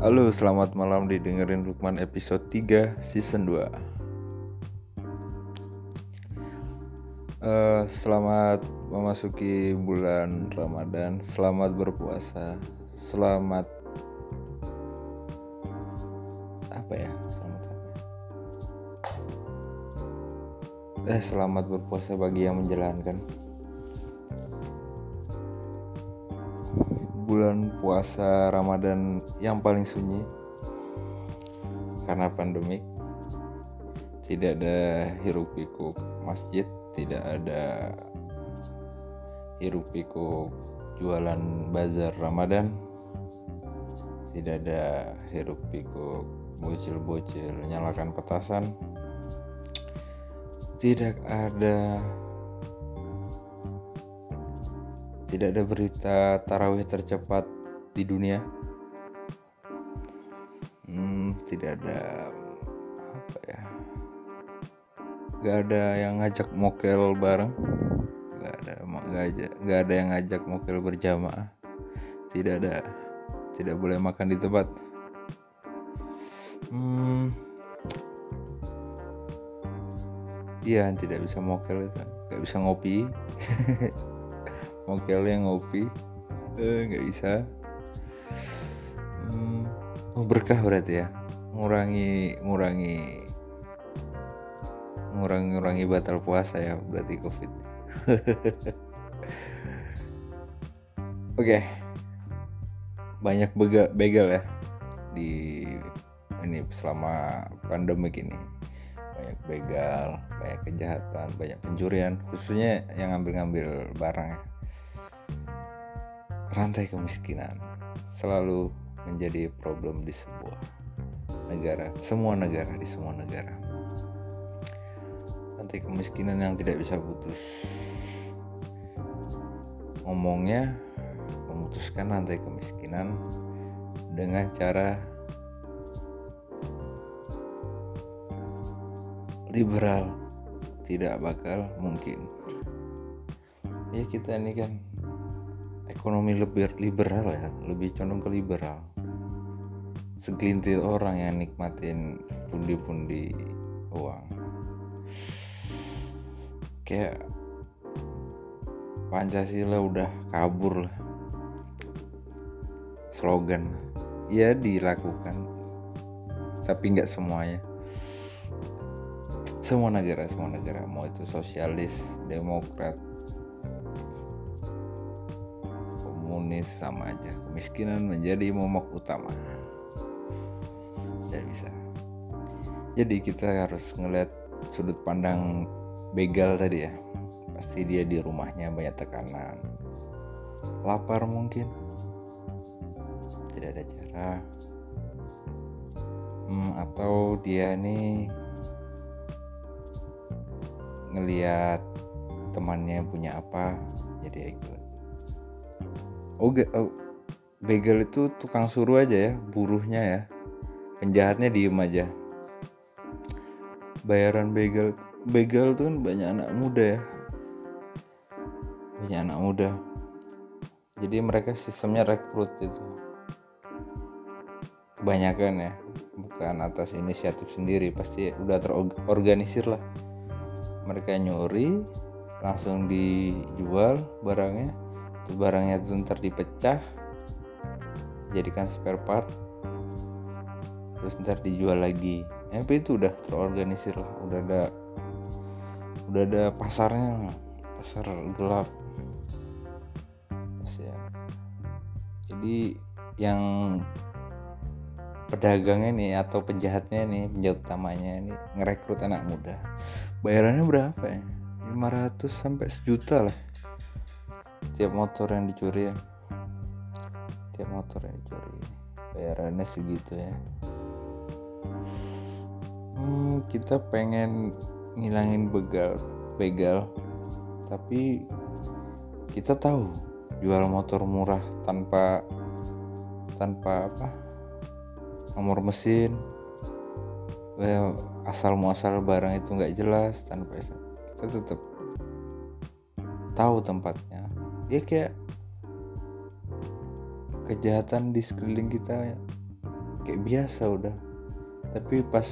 Halo, selamat malam didengerin Lukman episode 3 season 2 Eh, Selamat memasuki bulan Ramadan Selamat berpuasa Selamat Apa ya? Selamat ya? Eh, selamat berpuasa bagi yang menjalankan bulan puasa Ramadan yang paling sunyi karena pandemik tidak ada hiruk pikuk masjid tidak ada hiruk pikuk jualan bazar Ramadan tidak ada hiruk pikuk bocil-bocil nyalakan petasan tidak ada tidak ada berita tarawih tercepat di dunia. Hmm, tidak ada apa ya? Gak ada yang ngajak mokel bareng. Gak ada, gak ada yang ngajak mokel berjamaah. Tidak ada, tidak boleh makan di tempat. Hmm, iya tidak bisa mokel itu, gak bisa ngopi. mokelnya ngopi. Eh nggak bisa. Hmm, oh berkah berarti ya? Ngurangi ngurangi ngurangi ngurangi batal puasa ya berarti covid. Oke. Banyak begal, begal ya di ini selama pandemik ini. Banyak begal banyak kejahatan banyak pencurian khususnya yang ngambil-ngambil barang ya rantai kemiskinan selalu menjadi problem di sebuah negara, semua negara di semua negara. Rantai kemiskinan yang tidak bisa putus. Ngomongnya memutuskan rantai kemiskinan dengan cara liberal tidak bakal mungkin. Ya kita ini kan ekonomi lebih liberal ya lebih condong ke liberal. Segelintir orang yang nikmatin pundi-pundi uang. Kayak Pancasila udah kabur lah. Slogan. Ya dilakukan tapi nggak semuanya. Semua negara semua negara mau itu sosialis demokrat komunis sama aja. Kemiskinan menjadi momok utama. Tidak bisa. Jadi kita harus ngeliat sudut pandang begal tadi ya. Pasti dia di rumahnya banyak tekanan. Lapar mungkin. Tidak ada cara. Hmm, atau dia nih ngeliat temannya punya apa jadi ikut oh, oh begal itu tukang suruh aja ya buruhnya ya. Penjahatnya diem aja. Bayaran begal begal tuh kan banyak anak muda ya. Banyak anak muda. Jadi mereka sistemnya rekrut itu kebanyakan ya bukan atas inisiatif sendiri pasti udah terorganisir lah. Mereka nyuri langsung dijual barangnya barangnya itu ntar dipecah jadikan spare part terus ntar dijual lagi. Tapi itu udah terorganisir lah udah ada udah ada pasarnya pasar gelap. Ya. jadi yang pedagangnya nih atau penjahatnya nih penjahat utamanya ini ngerekrut anak muda. Bayarannya berapa ya? 500 sampai sejuta lah tiap motor yang dicuri ya. Tiap motor yang dicuri bayarannya segitu ya. Hmm, kita pengen ngilangin begal begal. Tapi kita tahu jual motor murah tanpa tanpa apa? Nomor mesin. Asal muasal barang itu nggak jelas tanpa kita tetap tahu tempatnya ya kayak kejahatan di sekeliling kita kayak biasa udah. Tapi pas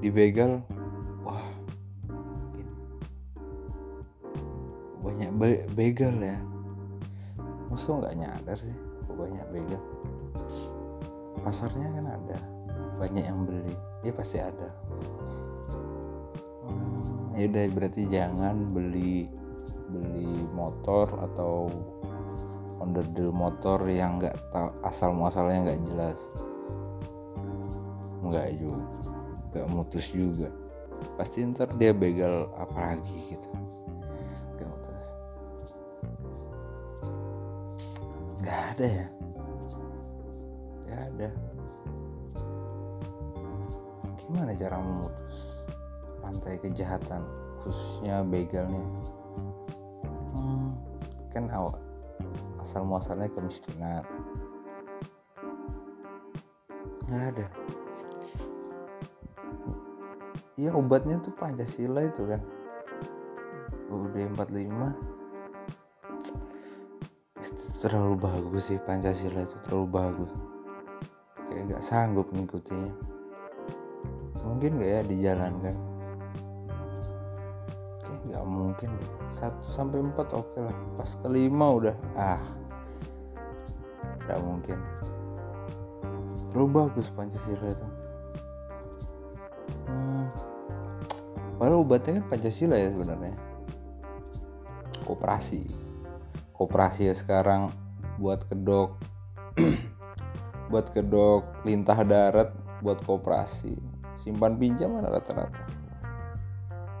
dibegal wah banyak be begal ya. Musuh nggak nyadar sih kok banyak begal? Pasarnya kan ada banyak yang beli ya pasti ada. Hmm, ya udah berarti jangan beli beli motor atau onderdil motor yang nggak asal muasalnya nggak jelas. Nggak juga nggak mutus juga. Pasti ntar dia begal apa lagi gitu. Nggak mutus. Nggak ada ya? Nggak ada. Gimana cara memutus rantai kejahatan khususnya begalnya kan awal asal muasalnya kemiskinan. Nggak ada. Iya obatnya tuh Pancasila itu kan. UUD 45 terlalu bagus sih Pancasila itu terlalu bagus. Kayak nggak sanggup ngikutinya. Mungkin nggak ya dijalankan nggak mungkin. Satu sampai empat oke lah. Pas kelima udah ah. Nggak mungkin. Terlalu bagus Pancasila itu. Hmm. obatnya kan Pancasila ya sebenarnya. Koperasi. Koperasi ya sekarang buat kedok. Buat kedok lintah darat buat koperasi. Simpan pinjam mana rata-rata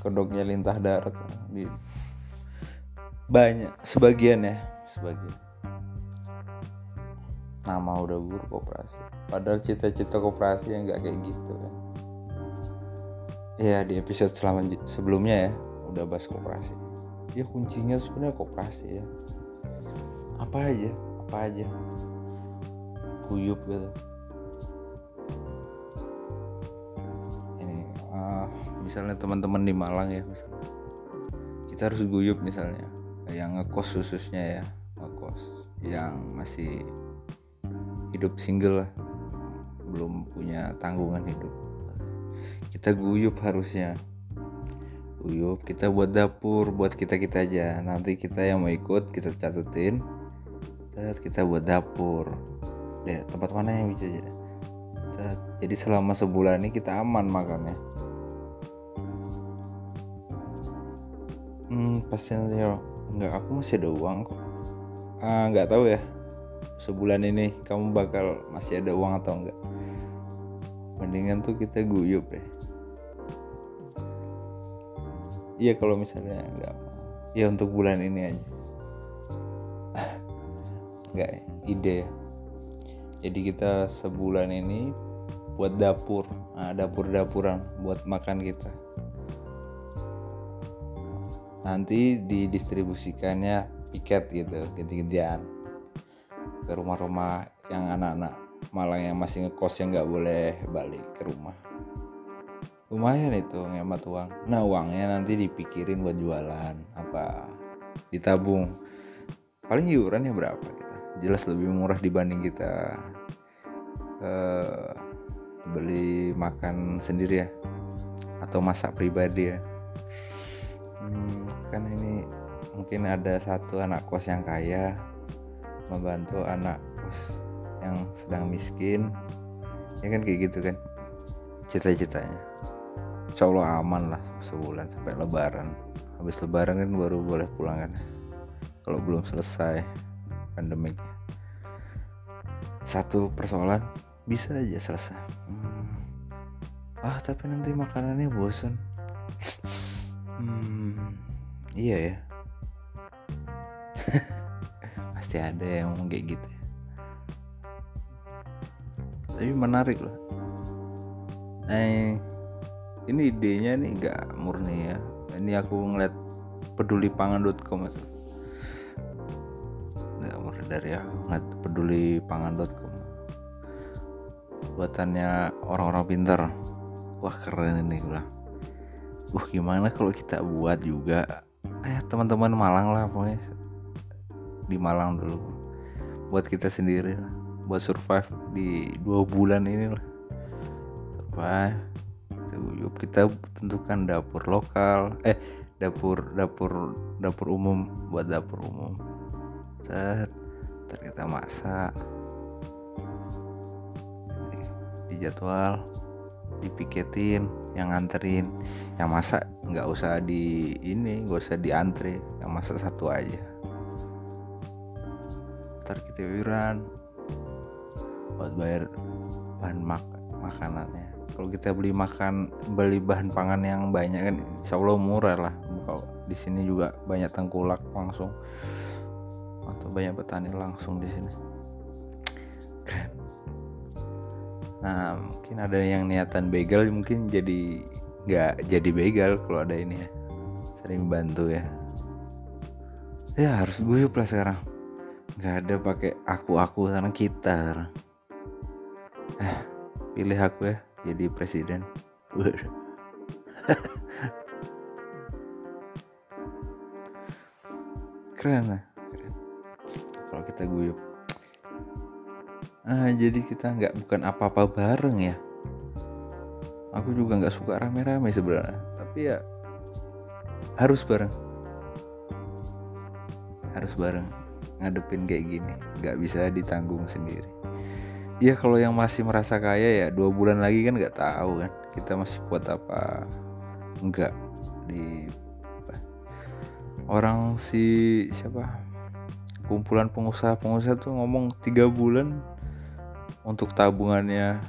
kedoknya lintah darat. Di banyak sebagian ya. Sebagian. Nama udah buruk koperasi. Padahal cita-cita koperasi yang nggak kayak gitu kan. Ya di episode selama sebelumnya ya udah bahas koperasi. Ya kuncinya sebenarnya koperasi ya. Apa aja? Apa aja? Guyup gitu misalnya teman-teman di Malang ya misalnya. Kita harus guyup misalnya yang ngekos khususnya ya ngekos yang masih hidup single lah belum punya tanggungan hidup. Kita guyup harusnya. Guyup kita buat dapur buat kita kita aja. Nanti kita yang mau ikut kita catetin kita buat dapur. Deh tempat mana yang bisa jadi selama sebulan ini kita aman makannya hmm nanti nggak aku masih ada uang kok. Ah, nggak tahu ya. Sebulan ini kamu bakal masih ada uang atau enggak? Mendingan tuh kita guyup deh. Iya kalau misalnya enggak ya untuk bulan ini aja. Enggak ide ya. Jadi kita sebulan ini buat dapur. Nah, dapur-dapuran buat makan kita nanti didistribusikannya piket gitu ganti-gantian ke rumah-rumah yang anak-anak Malang yang masih ngekos yang nggak boleh balik ke rumah. Lumayan itu ngemat uang. Nah uangnya nanti dipikirin buat jualan apa ditabung. Paling iurannya berapa kita? Jelas lebih murah dibanding kita uh, beli makan sendiri ya atau masak pribadi ya kan ini mungkin ada satu anak kos yang kaya membantu anak kos yang sedang miskin. Ya kan kayak gitu kan cita-citanya. Insya Allah aman lah sebulan sampai lebaran. Habis lebaran kan baru boleh pulang kan kalau belum selesai pandemiknya satu persoalan bisa aja selesai. Hmm. ah tapi nanti makanannya bosan hmm, iya ya. Pasti ada yang ngomong kayak gitu tapi menarik loh. Eh ini idenya nih nggak murni ya. Ini aku ngeliat pedulipangan.com itu. Nggak murni dari aku ngeliat pedulipangan.com buatannya orang-orang pintar. Wah keren ini gue uh gimana kalau kita buat juga teman-teman Malang lah pokoknya. Di Malang dulu. Buat kita sendiri lah. Buat survive di dua bulan ini lah. Apa kita tentukan dapur lokal. Eh dapur dapur dapur umum. Buat dapur umum. Set. Kita masak. Di jadwal dipiketin yang nganterin. Yang masak nggak usah di ini nggak usah diantre yang masak satu aja. Ntar kita wiran buat bayar bahan mak makanannya. Kalau kita beli makan beli bahan pangan yang banyak kan insya Allah murah lah. Kalau di sini juga banyak tengkulak langsung. Atau banyak petani langsung di sini nah mungkin ada yang niatan begal mungkin jadi nggak jadi begal kalau ada ini ya. Sering bantu ya. Ya harus guyup lah sekarang. Nggak ada pakai aku aku karena kita. Eh pilih aku ya jadi presiden. Keren lah keren. Kalau kita guyup ah jadi kita nggak bukan apa-apa bareng ya? Aku juga nggak suka rame-rame sebenarnya tapi ya harus bareng. Harus bareng ngadepin kayak gini nggak bisa ditanggung sendiri. Ya kalau yang masih merasa kaya ya dua bulan lagi kan nggak tahu kan kita masih kuat apa enggak di orang si siapa? Kumpulan pengusaha-pengusaha tuh ngomong tiga bulan untuk tabungannya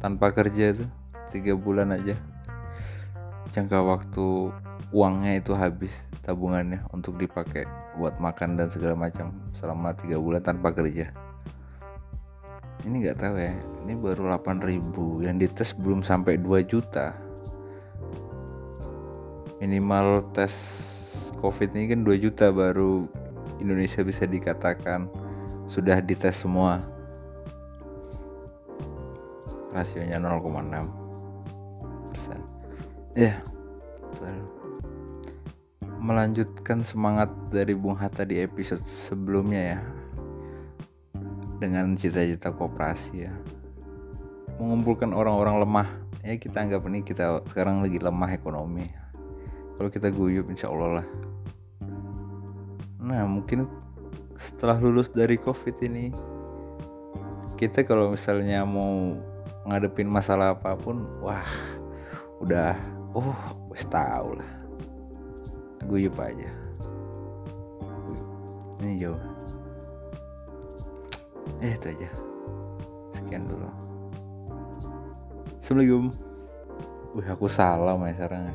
tanpa kerja itu tiga bulan aja. Jangka waktu uangnya itu habis tabungannya untuk dipakai buat makan dan segala macam selama tiga bulan tanpa kerja. Ini nggak tahu ya ini baru 8000 yang dites belum sampai 2 juta. Minimal tes covid ini kan 2 juta baru Indonesia bisa dikatakan sudah dites semua rasionya 0,6 persen. Ya melanjutkan semangat dari Bung Hatta di episode sebelumnya ya dengan cita-cita kooperasi ya. Mengumpulkan orang-orang lemah. Ya kita anggap ini kita sekarang lagi lemah ekonomi. Kalau kita guyup insya Allah lah. Nah mungkin setelah lulus dari covid ini kita kalau misalnya mau ngadepin masalah apa pun wah udah oh wes tahu lah. Guyup aja. Ini jauh. Eh itu aja. Sekian dulu. Assalamualaikum. Wih aku salah ya. Sekarang